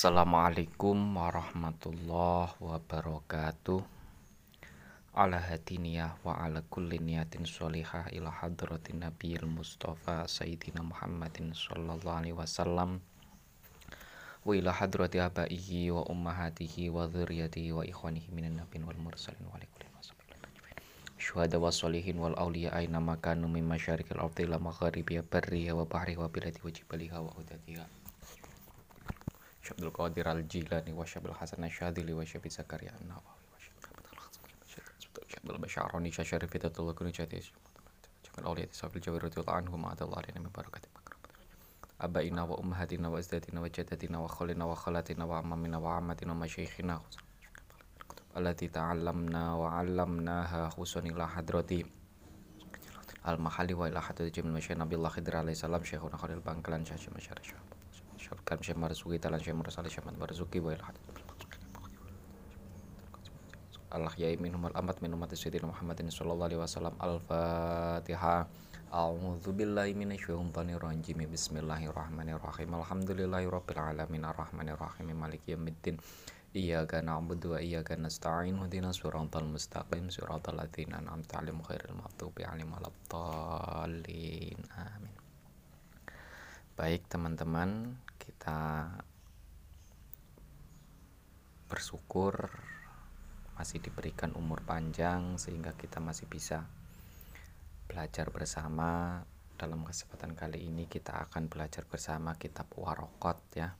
Assalamualaikum warahmatullahi wabarakatuh. Ala hadiniyah wa ala kulli niyatin sholihah ila hadratin nabiyil mustafa sayyidina Muhammadin sallallahu alaihi wasallam. Wa ila hadrati abaihi wa ummahatihi wa dzurriyyatihi wa ikhwanihi minan nabiyyin wal mursalin wa alihi syuhada wa sholihin wal awliya aina makanu min masyarikil ardi la magharibiya barriha wa bahriha wa biladi wa jibaliha wa hudatiha عبد القادر الجيلاني وشبد الحسن الشاذلي وشبد زكريا النووي وشبد محمد الخاصم وشبد البشعراني شاشرفي تطلقني شاتيش الأولياء صاحب الجوير رضي الله عنهم عاد الله علينا من بركة أبائنا وأمهاتنا وأجدادنا وجداتنا وخلنا وخالاتنا وعمامنا وعماتنا ومشايخنا التي تعلمنا وعلمناها خصوصا إلى حضرتي المحلي وإلى حضرة جميل مشايخنا بالله خضر عليه السلام شيخنا خليل بانكلان شاشي مشاري Syurkan Syekh Marzuki Talan Syekh Mursali Syekh Marzuki wa ilhad Allah ya minhum al amat min umat sayyidina Muhammadin sallallahu alaihi wasallam. Al-fatihah A'udzu billahi minasyaitonir rajim Bismillahirrahmanirrahim. Alhamdulillahi rabbil alamin. Arrahmanir rahim. Maliki yaumiddin. Iyyaka na'budu wa iyyaka nasta'in. Ihdinas siratal mustaqim. Siratal ladzina an'amta 'alaihim ghairil maghdubi 'alaihim waladdallin. Amin. Baik teman-teman kita bersyukur masih diberikan umur panjang sehingga kita masih bisa belajar bersama. Dalam kesempatan kali ini kita akan belajar bersama kitab Warokot ya.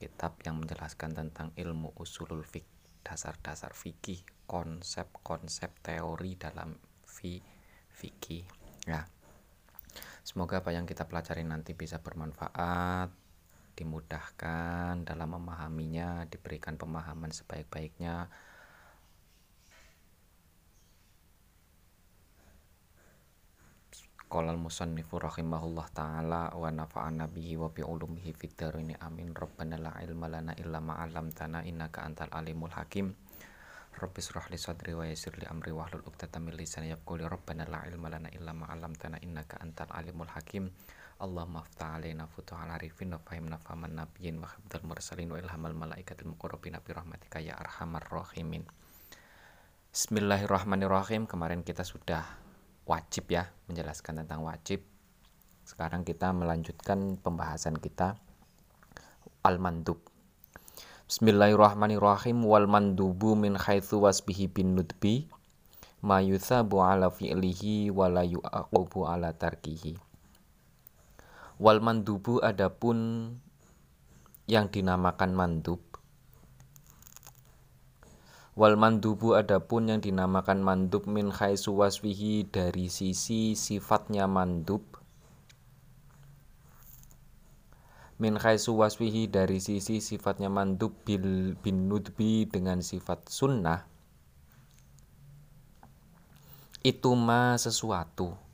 Kitab yang menjelaskan tentang ilmu usulul fik dasar-dasar fikih konsep-konsep teori dalam fi fikih ya. Semoga apa yang kita pelajari nanti bisa bermanfaat dimudahkan dalam memahaminya, diberikan pemahaman sebaik-baiknya. Qala al-musannifu rahimahullah taala wa nafa'ana bihi wa bi ulumihi fid ini amin. Rabbana la ilma lana illa ma 'allamtana innaka antal alimul hakim. Rabbi surah li sadri wa yasir li amri wa hlul 'uqdatam min lisani yafqahu rabbana la ilma lana illa ma 'allamtana innaka antal alimul hakim Allahumma aftah alaina futuhal arifin wa fahimna fahaman nabiyyin wa khibdal mursalin wa ilhamal malaikatil muqarrabin bi rahmatika ya arhamar rahimin. Bismillahirrahmanirrahim. Kemarin kita sudah wajib ya menjelaskan tentang wajib. Sekarang kita melanjutkan pembahasan kita al-mandub. Bismillahirrahmanirrahim wal mandubu min haitsu wasbihi bin nudbi ma yuthabu ala fi'lihi wa la yu'aqabu ala tarkihi Wal mandubu adapun yang dinamakan mandub. Wal mandubu adapun yang dinamakan mandub min khaisu waswihi dari sisi sifatnya mandub. Min khaisu waswihi dari sisi sifatnya mandub bil bin nudbi dengan sifat sunnah. Itu ma sesuatu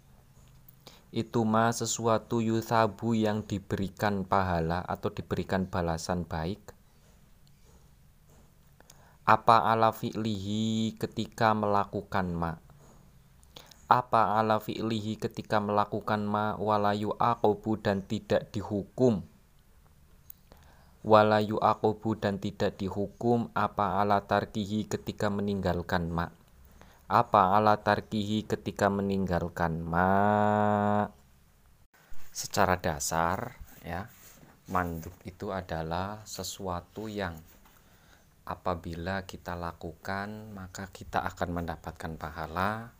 itu mah sesuatu yuthabu yang diberikan pahala atau diberikan balasan baik. Apa ala fi'lihi ketika melakukan ma? Apa ala fi'lihi ketika melakukan ma walayu akobu dan tidak dihukum? Walayu akobu dan tidak dihukum apa ala tarkihi ketika meninggalkan ma apa ala tarkihi ketika meninggalkan ma? Secara dasar ya mandub itu adalah sesuatu yang apabila kita lakukan maka kita akan mendapatkan pahala.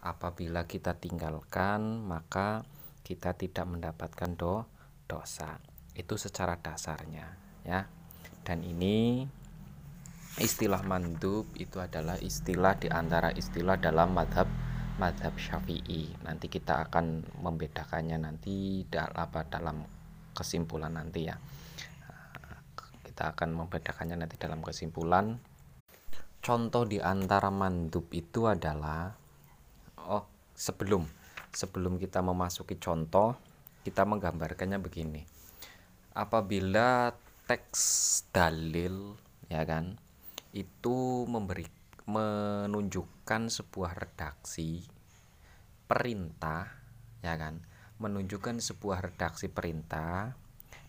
Apabila kita tinggalkan maka kita tidak mendapatkan do dosa. Itu secara dasarnya ya. Dan ini istilah mandub itu adalah istilah di antara istilah dalam madhab madhab syafi'i. Nanti kita akan membedakannya nanti dalam dalam kesimpulan nanti ya. Kita akan membedakannya nanti dalam kesimpulan. Contoh di antara mandub itu adalah oh sebelum sebelum kita memasuki contoh kita menggambarkannya begini. Apabila teks dalil ya kan itu memberi menunjukkan sebuah redaksi perintah ya kan? Menunjukkan sebuah redaksi perintah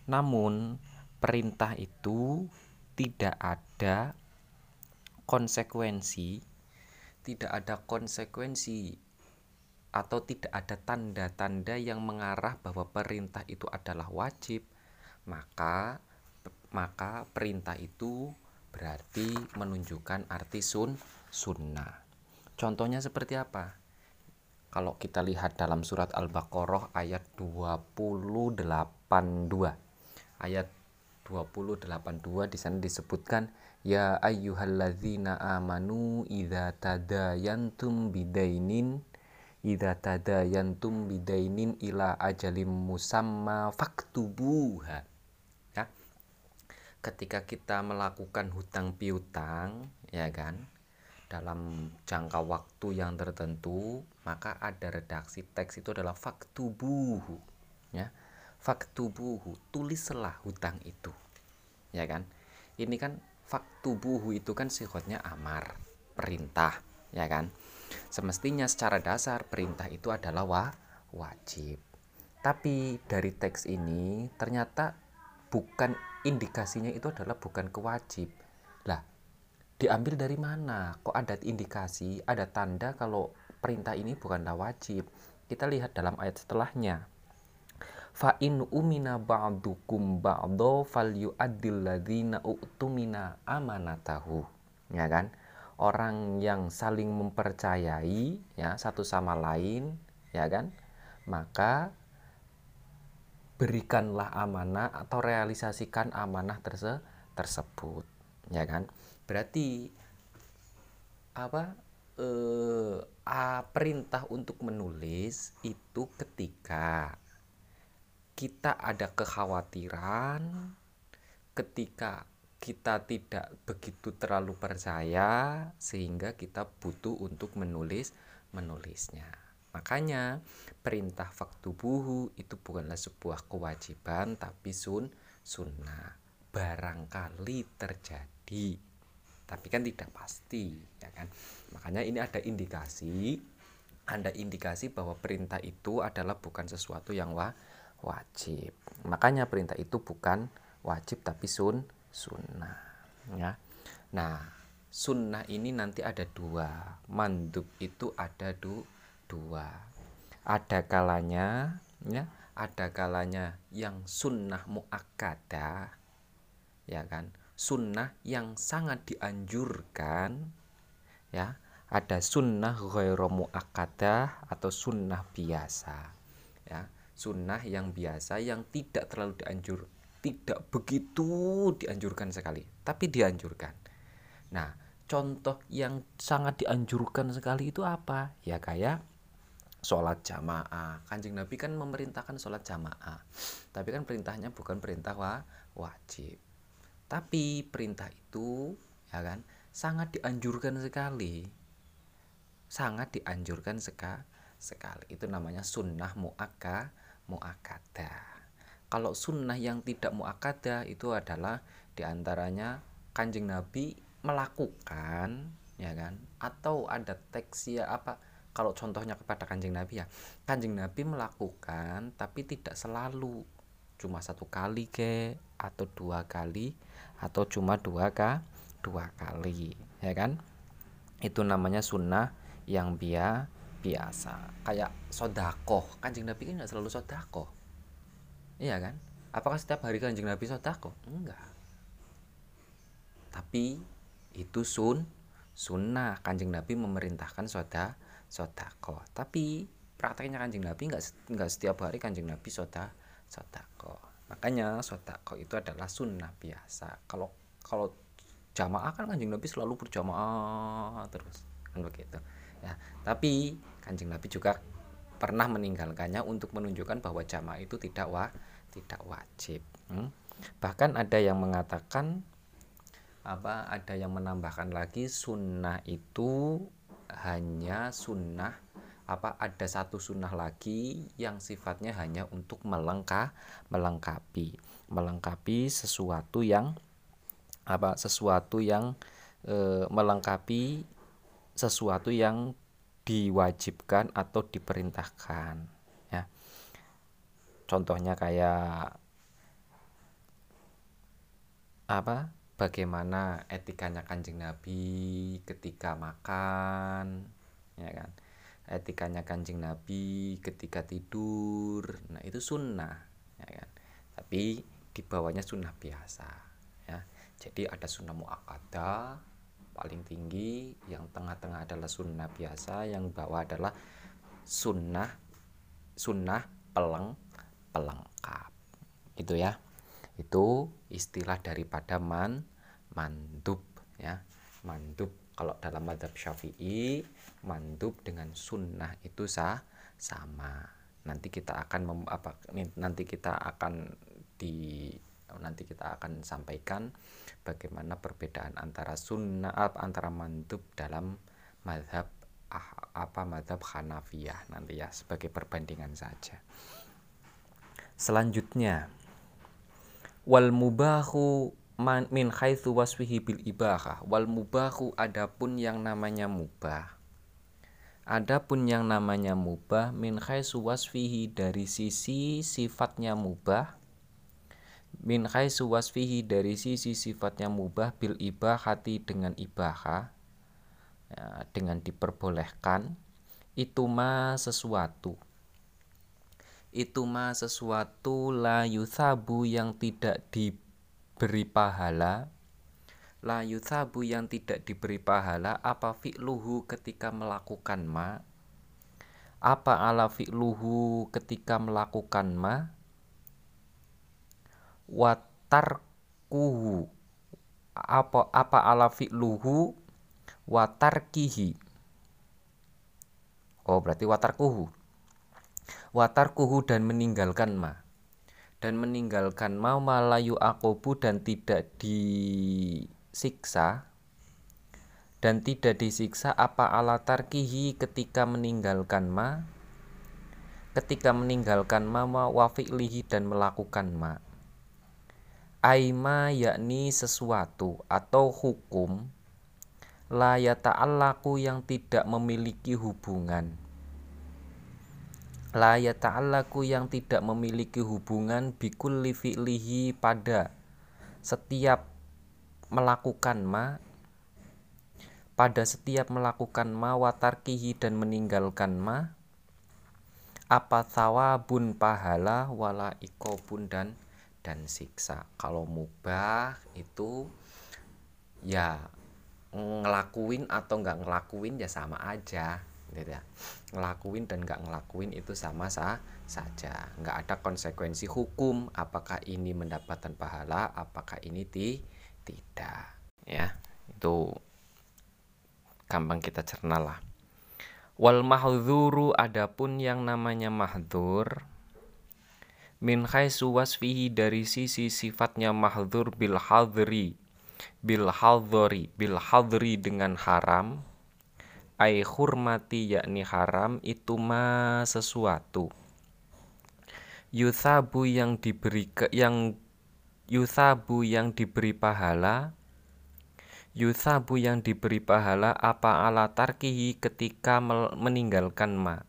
namun perintah itu tidak ada konsekuensi tidak ada konsekuensi atau tidak ada tanda-tanda yang mengarah bahwa perintah itu adalah wajib maka maka perintah itu berarti menunjukkan arti sun sunnah. Contohnya seperti apa? Kalau kita lihat dalam surat Al-Baqarah ayat 282 ayat 282 di sana disebutkan ya ayyuhalladzina amanu idza tadayantum bidainin idza tadayantum bidainin ila ajalim musamma faktubuha ketika kita melakukan hutang piutang ya kan dalam jangka waktu yang tertentu maka ada redaksi teks itu adalah faktubuhu ya. Faktubuhu tulislah hutang itu ya kan. Ini kan faktubuhu itu kan sifatnya amar perintah ya kan. Semestinya secara dasar perintah itu adalah wa, wajib. Tapi dari teks ini ternyata bukan indikasinya itu adalah bukan kewajib. Lah diambil dari mana? Kok ada indikasi ada tanda kalau perintah ini bukanlah wajib? Kita lihat dalam ayat setelahnya. Fa in umina ba'dukum ba'do falyu'addil ladzina u'tumina amanatahu. Ya kan? Orang yang saling mempercayai ya satu sama lain ya kan? Maka berikanlah amanah atau realisasikan amanah terse tersebut ya kan? Berarti apa eh, perintah untuk menulis itu ketika kita ada kekhawatiran ketika kita tidak begitu terlalu percaya sehingga kita butuh untuk menulis menulisnya. Makanya perintah faktu buhu itu bukanlah sebuah kewajiban tapi sun sunnah. Barangkali terjadi. Tapi kan tidak pasti ya kan? Makanya ini ada indikasi ada indikasi bahwa perintah itu adalah bukan sesuatu yang wa wajib. Makanya perintah itu bukan wajib tapi sun sunnah ya. Nah sunnah ini nanti ada dua. Mandub itu ada du, dua ada kalanya ya ada kalanya yang sunnah muakkadah ya kan? Sunnah yang sangat dianjurkan ya. Ada sunnah ghairu muakkadah atau sunnah biasa ya. Sunnah yang biasa yang tidak terlalu dianjur tidak begitu dianjurkan sekali tapi dianjurkan. Nah contoh yang sangat dianjurkan sekali itu apa? Ya kayak sholat jamaah kanjeng nabi kan memerintahkan sholat jamaah tapi kan perintahnya bukan perintah wa wajib tapi perintah itu ya kan sangat dianjurkan sekali sangat dianjurkan seka, sekali itu namanya sunnah muakka muakada. Kalau sunnah yang tidak muakada itu adalah di antaranya kanjeng Nabi melakukan, ya kan? Atau ada teks ya apa? Kalau contohnya kepada kanjeng Nabi ya, kanjeng Nabi melakukan tapi tidak selalu. Cuma satu kali ke atau dua kali atau cuma dua ka dua kali ya kan? Itu namanya sunnah yang biasa biasa. Kayak sodako kanjeng nabi kan nggak selalu sodako iya kan? Apakah setiap hari kanjeng nabi sodako enggak. Tapi itu sun sunnah. Kanjeng nabi memerintahkan soda sodako. Tapi prakteknya kanjeng nabi nggak nggak setiap hari kanjeng nabi soda sodako. Makanya sodako itu adalah sunnah biasa. Kalau kalau jamaah kan kanjeng nabi selalu berjamaah terus kan begitu. Ya tapi kanjeng nabi juga pernah meninggalkannya untuk menunjukkan bahwa jamaah itu tidak wa tidak wajib. Hmm? bahkan ada yang mengatakan apa ada yang menambahkan lagi sunnah itu hanya sunnah apa ada satu sunnah lagi yang sifatnya hanya untuk melengkap melengkapi. Melengkapi sesuatu yang apa sesuatu yang e, melengkapi sesuatu yang diwajibkan atau diperintahkan ya. Contohnya kayak apa bagaimana etikanya kanjeng Nabi ketika makan ya kan? Etikanya kanjeng Nabi ketika tidur nah itu sunnah ya kan? Tapi di bawahnya sunnah biasa ya. Jadi ada sunnah muakada paling tinggi yang tengah-tengah adalah sunnah biasa yang bawah adalah sunnah sunnah peleng pelengkap gitu ya. Itu istilah daripada man mandub ya. Mandub kalau dalam madhab syafi'i mandub dengan sunnah itu sah sama. Nanti kita akan mem, apa nanti kita akan di nanti kita akan sampaikan bagaimana perbedaan antara sunnah antara mandub dalam madhab ah, apa madhab Hanafiyah nanti ya sebagai perbandingan saja. Selanjutnya wal mubahu min haitsu wasfihi bil ibahah wal mubahu adapun yang namanya mubah. Adapun yang namanya mubah min haitsu wasfihi dari sisi sifatnya mubah. Min haitsu wasfihi dari sisi sifatnya mubah bil ibahati dengan ibahah ya, dengan diperbolehkan. Itu mah sesuatu. Itu mah sesuatu la yuthabu yang tidak diberi pahala? La yuthabu yang tidak diberi pahala apa fi'luhu ketika melakukan ma? Apa ala fi'luhu ketika melakukan ma? Watarkuhu apa apa ala fi'luhu? Watarkihi oh berarti watarkuhu watarkuhu dan meninggalkan ma dan meninggalkan ma malayu akobu dan tidak disiksa? Dan tidak disiksa apa ala tarkihi ketika meninggalkan ma? Ketika meninggalkan ma wafi'lihi dan melakukan ma. Aima yakni sesuatu atau hukum la yata'allaku yang tidak memiliki hubungan la yata'allaku yang tidak memiliki hubungan bikul fi'lihi pada setiap melakukan ma pada setiap melakukan ma watarkihi dan meninggalkan ma apa thawabun pahala wala ikobun dan dan siksa. Kalau mubah itu ya ngelakuin atau nggak ngelakuin ya sama aja gitu ya. Ngelakuin dan nggak ngelakuin itu sama sah saja. Nggak ada konsekuensi hukum apakah ini mendapatkan pahala apakah ini ti tidak. Ya itu gampang kita cerna lah. Wal mahdzuru adapun yang namanya mahdzur min khaisu wasfihi dari sisi sifatnya mahdzur bil hadri bil hadri bil hadri dengan haram ai hurmati yakni haram itu ma sesuatu. Yusabu yang diberi ke, yang yusabu yang diberi pahala yusabu yang diberi pahala apa ala tarkihi ketika meninggalkan ma?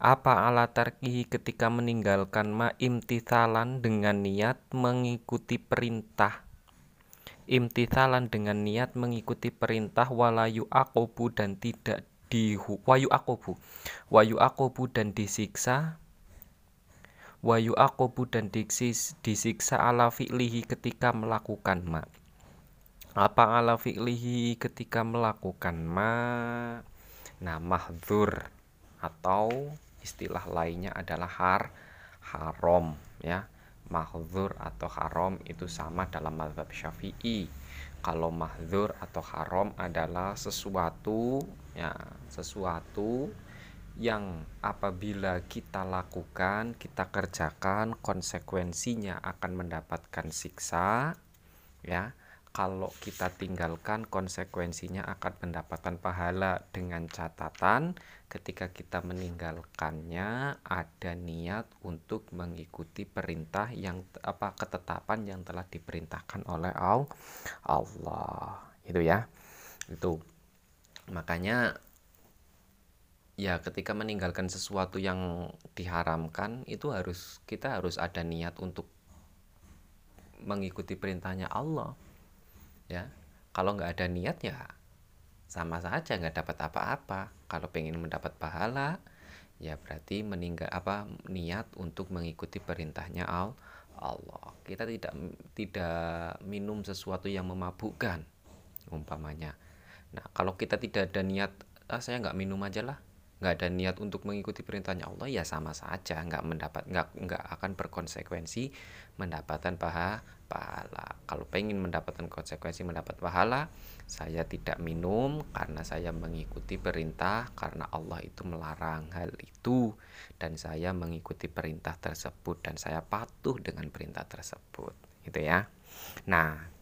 Apa ala tarkihi ketika meninggalkan ma imtithalan dengan niat mengikuti perintah imtithalan dengan niat mengikuti perintah walayu akobu dan tidak di wayu akobu. Wayu akobu dan disiksa wayu akobu dan diksis, disiksa ala fi'lihi ketika melakukan ma. Apa ala fi'lihi ketika melakukan ma? Nah mahdzur atau istilah lainnya adalah har haram ya mahzur atau haram itu sama dalam mazhab syafi'i. Kalau mahzur atau haram adalah sesuatu ya sesuatu yang apabila kita lakukan kita kerjakan konsekuensinya akan mendapatkan siksa ya kalau kita tinggalkan konsekuensinya akan mendapatkan pahala. Dengan catatan ketika kita meninggalkannya ada niat untuk mengikuti perintah yang apa ketetapan yang telah diperintahkan oleh Allah. Itu ya. Itu. Makanya ya ketika meninggalkan sesuatu yang diharamkan itu harus kita harus ada niat untuk mengikuti perintahnya Allah ya kalau nggak ada niat ya sama saja nggak dapat apa-apa. Kalau pengen mendapat pahala ya berarti meninggal apa niat untuk mengikuti perintahnya Allah. Kita tidak tidak minum sesuatu yang memabukkan umpamanya. Nah kalau kita tidak ada niat ah, saya nggak minum aja lah nggak ada niat untuk mengikuti perintahnya Allah ya sama saja. Nggak mendapat nggak nggak akan berkonsekuensi mendapatkan paha, pahala. Kalau pengen mendapatkan konsekuensi mendapat pahala saya tidak minum karena saya mengikuti perintah karena Allah itu melarang hal itu. Dan saya mengikuti perintah tersebut dan saya patuh dengan perintah tersebut. Gitu ya. Nah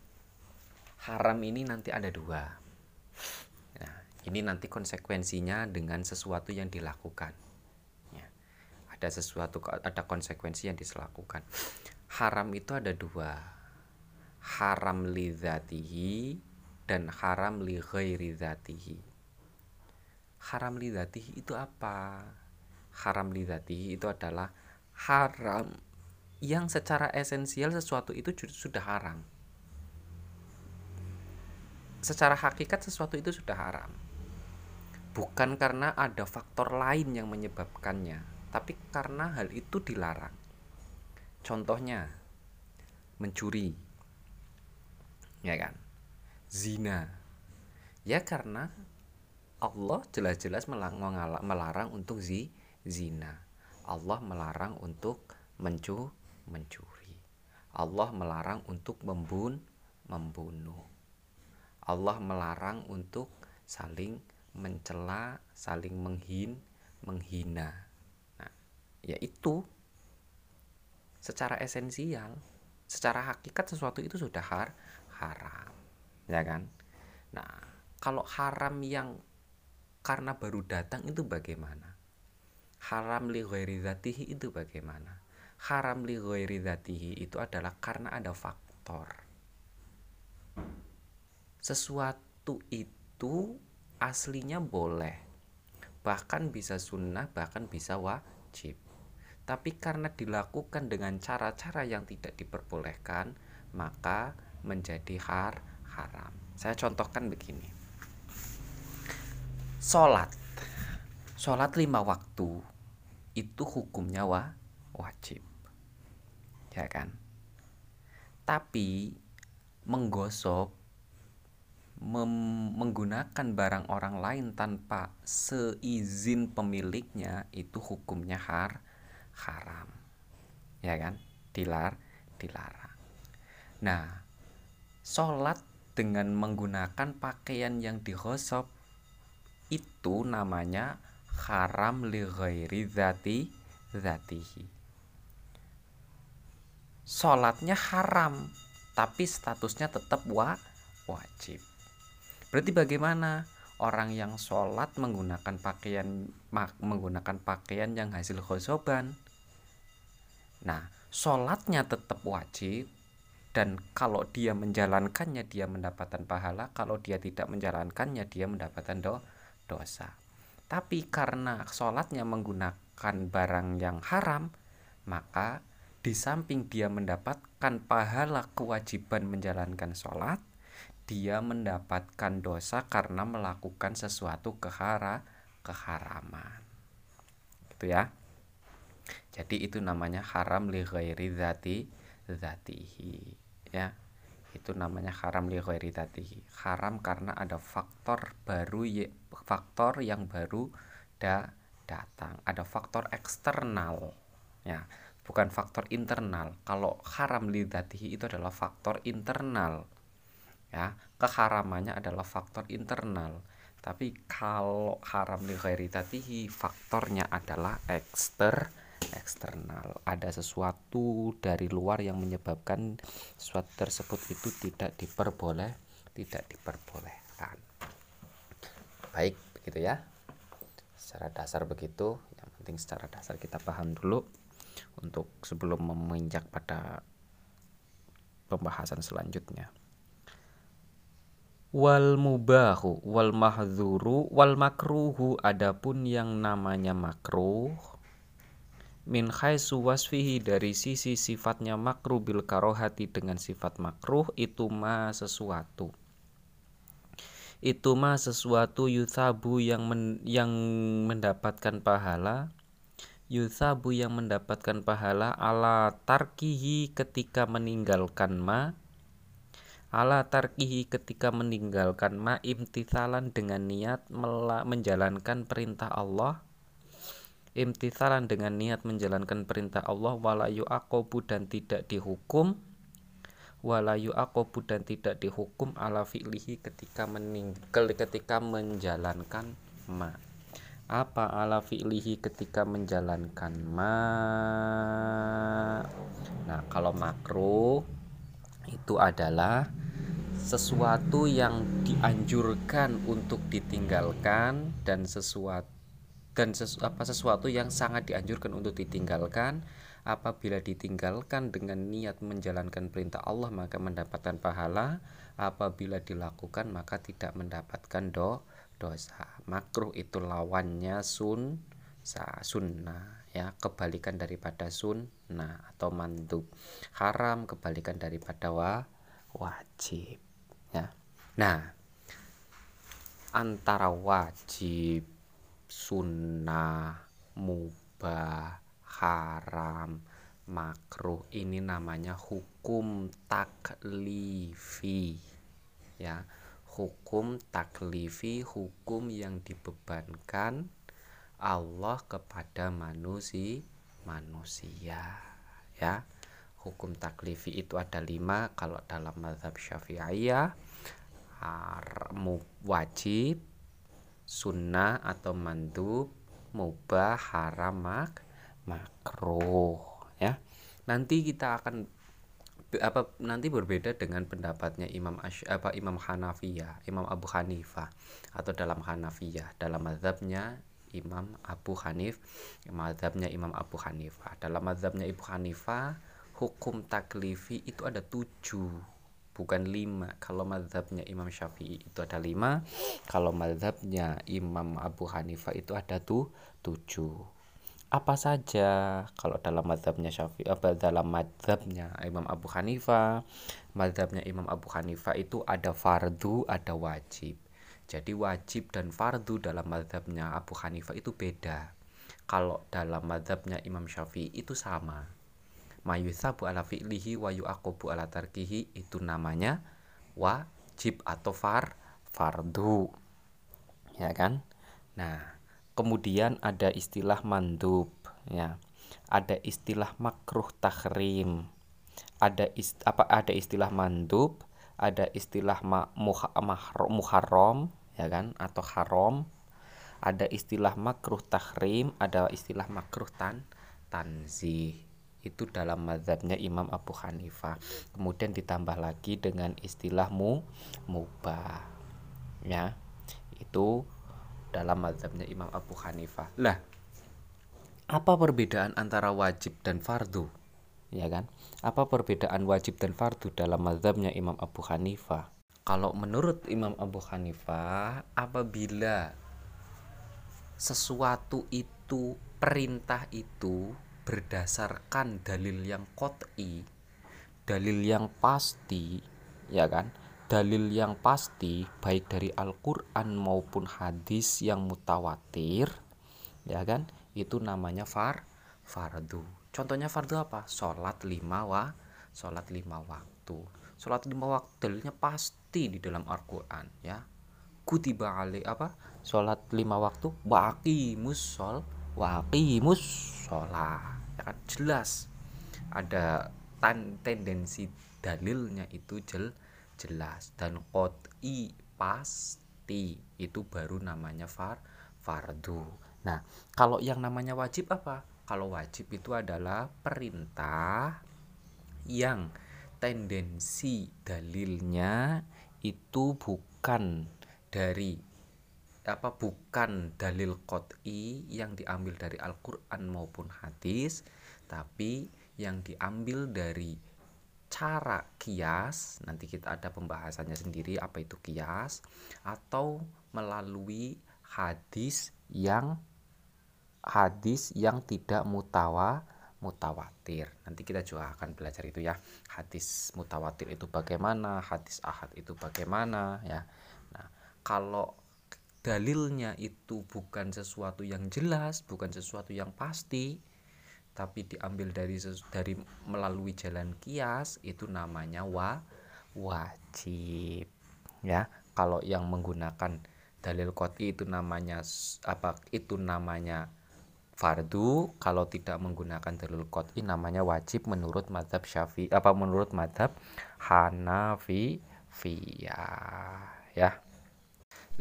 haram ini nanti ada dua ini nanti konsekuensinya dengan sesuatu yang dilakukan. Ya. ada sesuatu ada konsekuensi yang dilakukan. Haram itu ada dua. Haram lidatihi dan haram li ghairi haram lidatihi itu apa? Haram lidatihi itu adalah haram yang secara esensial sesuatu itu sudah haram. Secara hakikat sesuatu itu sudah haram bukan karena ada faktor lain yang menyebabkannya, tapi karena hal itu dilarang. Contohnya, mencuri, ya kan, zina, ya karena Allah jelas-jelas melarang untuk zi, zina. Allah melarang untuk mencu, mencuri. Allah melarang untuk membun, membunuh. Allah melarang untuk saling mencela, saling menghin, menghina. Nah, yaitu secara esensial, secara hakikat sesuatu itu sudah har haram, ya kan? Nah, kalau haram yang karena baru datang itu bagaimana? Haram li ghairi itu bagaimana? Haram li ghairi itu adalah karena ada faktor. Sesuatu itu aslinya boleh. Bahkan bisa sunnah bahkan bisa wajib. Tapi karena dilakukan dengan cara-cara yang tidak diperbolehkan maka menjadi har haram. Saya contohkan begini. Sholat. Sholat lima waktu itu hukumnya wa wajib. Ya kan? Tapi menggosok menggunakan barang orang lain tanpa seizin pemiliknya itu hukumnya har haram. Ya kan? Dilar dilarang. Nah sholat dengan menggunakan pakaian yang digosok itu namanya haram li ghairi zati zatihi. Sholatnya haram tapi statusnya tetap wa wajib Berarti bagaimana orang yang sholat menggunakan pakaian menggunakan pakaian yang hasil khosoban? Nah, sholatnya tetap wajib dan kalau dia menjalankannya dia mendapatkan pahala, kalau dia tidak menjalankannya dia mendapatkan do dosa. Tapi karena sholatnya menggunakan barang yang haram, maka di samping dia mendapatkan pahala kewajiban menjalankan sholat, dia mendapatkan dosa karena melakukan sesuatu kehara keharaman. Gitu ya. Jadi itu namanya haram li ghairi zati zatihi ya. Itu namanya haram li ghairi zatihi haram karena ada faktor baru faktor yang baru da, datang. Ada faktor eksternal ya. Bukan faktor internal. Kalau haram li zatihi itu adalah faktor internal ya. Keharamannya adalah faktor internal. Tapi kalau haram li tatihi faktornya adalah ekster eksternal. Ada sesuatu dari luar yang menyebabkan sesuatu tersebut itu tidak diperboleh tidak diperbolehkan. Baik begitu ya. Secara dasar begitu. Yang penting secara dasar kita paham dulu. Untuk sebelum meminjak pada pembahasan selanjutnya wal mubahu wal mahzuru wal makruhu. Adapun yang namanya makruh min khaisu wasfihi dari sisi sifatnya makruh bil karohati dengan sifat makruh itu ma sesuatu. Itu ma sesuatu yuthabu yang men, yang mendapatkan pahala. Yuthabu yang mendapatkan pahala ala tarkihi ketika meninggalkan ma ala tarkihi ketika meninggalkan ma imtithalan dengan niat menjalankan perintah Allah. Imtithalan dengan niat menjalankan perintah Allah walayu akobu dan tidak dihukum. Walayu akobu dan tidak dihukum ala fi'lihi ketika meninggal ketika menjalankan ma. Apa ala fi'lihi ketika menjalankan ma? Nah kalau makruh itu adalah sesuatu yang dianjurkan untuk ditinggalkan dan sesuatu dan sesu, apa sesuatu yang sangat dianjurkan untuk ditinggalkan. Apabila ditinggalkan dengan niat menjalankan perintah Allah maka mendapatkan pahala. Apabila dilakukan maka tidak mendapatkan do dosa. Makruh itu lawannya sun sunnah ya kebalikan daripada sunnah atau mandub. Haram kebalikan daripada wa wajib ya. Nah antara wajib sunnah, mubah, haram, makruh ini namanya hukum taklifi ya. Hukum taklifi hukum yang dibebankan Allah kepada manusia manusia ya. Hukum taklifi itu ada lima kalau dalam mazhab syafi'iyah wajib sunnah atau mandub mubah haram mak makruh ya. Nanti kita akan apa nanti berbeda dengan pendapatnya Imam Ash, apa Imam Hanafiyah, Imam Abu Hanifah atau dalam Hanafiyah, dalam mazhabnya Imam Abu Hanif, mazhabnya Imam Abu Hanifah. Dalam mazhabnya Ibu Hanifah, hukum taklifi itu ada tujuh bukan lima. Kalau madhabnya Imam Syafi'i itu ada lima kalau madhabnya Imam Abu Hanifah itu ada tuh tujuh. Apa saja kalau dalam madhabnya Syafi'i apa dalam madhabnya Imam Abu Hanifah madhabnya Imam Abu Hanifah itu ada fardu ada wajib jadi wajib dan fardu dalam madhabnya Abu Hanifah itu beda. Kalau dalam madhabnya Imam Syafi'i itu sama. Mayusabu ala fi'lihi wa yu'aqabu ala tarkihi itu namanya wajib atau far fardu. Ya kan? Nah kemudian ada istilah mandub ya. Ada istilah makruh tahrim ada ist, apa ada istilah mandub ada istilah ma, muha, muharram ya kan atau haram. Ada istilah makruh tahrim ada istilah makruh tan tanzih. Itu dalam mazhabnya Imam Abu Hanifah kemudian ditambah lagi dengan istilahmu mubah ya. Itu dalam mazhabnya Imam Abu Hanifah lah apa perbedaan antara wajib dan fardu ya kan? Apa perbedaan wajib dan fardu dalam mazhabnya Imam Abu Hanifah? Kalau menurut Imam Abu Hanifah apabila sesuatu itu perintah itu berdasarkan dalil yang kot'i dalil yang pasti ya kan? Dalil yang pasti baik dari Al-Quran maupun hadis yang mutawatir ya kan? Itu namanya far fardu contohnya fardu apa? Sholat lima wa sholat lima waktu. Sholat lima waktu dalilnya pasti di dalam Al-Quran ya. Kutiba ali apa? Sholat lima waktu waki musol waqimus sholat ya kan? Jelas. Ada tan tendensi dalilnya itu jel jelas. Dan koti pasti itu baru namanya far fardu. Nah kalau yang namanya wajib apa kalau wajib itu adalah perintah yang tendensi dalilnya itu bukan dari apa bukan dalil qot'i yang diambil dari Al-Qur'an maupun hadis tapi yang diambil dari cara kias nanti kita ada pembahasannya sendiri apa itu kias atau melalui hadis yang hadis yang tidak mutawa mutawatir. Nanti kita juga akan belajar itu ya. Hadis mutawatir itu bagaimana, hadis ahad itu bagaimana ya. Nah, kalau dalilnya itu bukan sesuatu yang jelas, bukan sesuatu yang pasti, tapi diambil dari dari melalui jalan kias itu namanya wa wajib ya kalau yang menggunakan dalil koti itu namanya apa itu namanya fardu kalau tidak menggunakan dalil koti namanya wajib menurut madhab syafi apa menurut madhab hanafi via ya.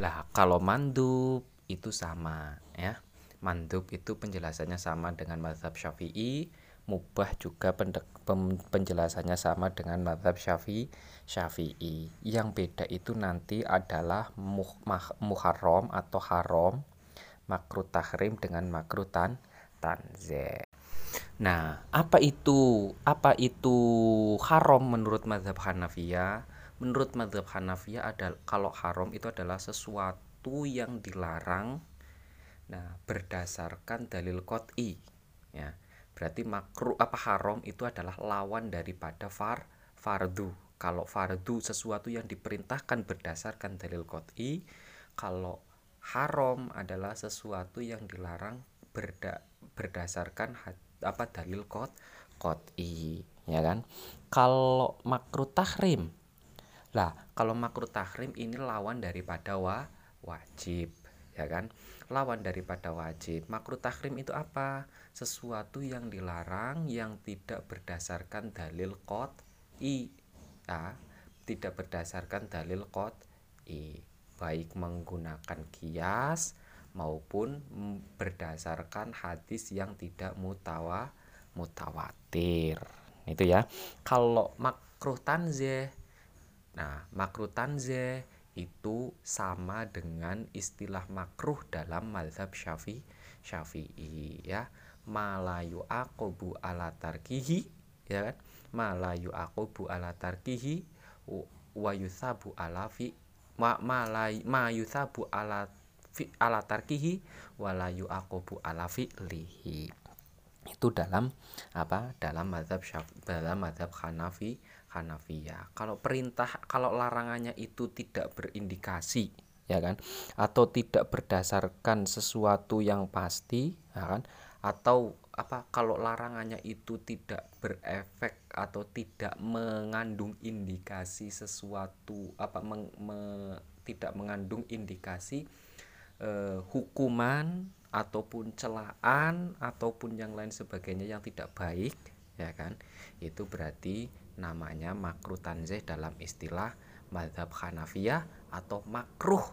Lah kalau mandub itu sama ya. Mandub itu penjelasannya sama dengan madhab syafi'i mubah juga penjelasannya sama dengan madhab syafi'i syafi'i. Yang beda itu nanti adalah muh, muharram atau haram makruh tahrim dengan makruh tan tanze. Nah apa itu apa itu haram menurut madhab Hanafiyah? Menurut madhab Hanafiyah adalah kalau haram itu adalah sesuatu yang dilarang nah berdasarkan dalil kot'i ya. Berarti makruh apa haram itu adalah lawan daripada far fardu. Kalau fardu sesuatu yang diperintahkan berdasarkan dalil qot'i kalau haram adalah sesuatu yang dilarang berda, berdasarkan apa dalil kot qot'i ya kan? Kalau makruh tahrim lah kalau makruh tahrim ini lawan daripada wa wajib ya kan? Lawan daripada wajib. Makruh tahrim itu apa? Sesuatu yang dilarang yang tidak berdasarkan dalil kot i ya, tidak berdasarkan dalil kot i baik menggunakan kias maupun berdasarkan hadis yang tidak mutawa mutawatir. Itu ya. Kalau makruh tanzeh nah makruh tanzeh itu sama dengan istilah makruh dalam mazhab syafi syafi'i ya. Malayu akobu ala tarkihi ya kan? Malayu akobu ala tarkihi wa yusabu ala fi ma malay ma yusabu ala fi ala tarkihi walayu akobu ala lihi itu dalam apa dalam mazhab dalam mazhab Hanafi Hanafiyah. Kalau perintah kalau larangannya itu tidak berindikasi ya kan? Atau tidak berdasarkan sesuatu yang pasti ya kan? Atau apa kalau larangannya itu tidak berefek atau tidak mengandung indikasi sesuatu apa meng, me, tidak mengandung indikasi eh, hukuman ataupun celaan ataupun yang lain sebagainya yang tidak baik ya kan? Itu berarti namanya makruh tanzih dalam istilah madhab Hanafiyah atau makruh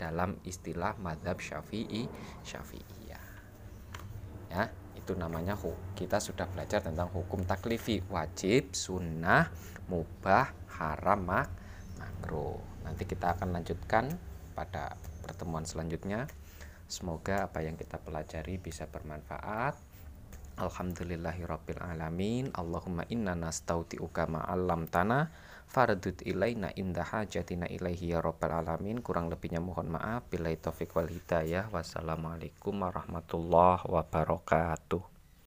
dalam istilah madhab Syafi'i Syafi'iyah. Ya itu namanya kita sudah belajar tentang hukum taklifi wajib sunnah mubah haram mak makruh. Nanti kita akan lanjutkan pada pertemuan selanjutnya. Semoga apa yang kita pelajari bisa bermanfaat. Alhamdulillahirabbil alamin. Allahumma inna nastauti'uka ma'allam tanah fardut ilaina inda hajatina ilaihi ya rabbal alamin. Kurang lebihnya mohon maaf. Bila taufik wal hidayah. Wassalamualaikum warahmatullahi wabarakatuh.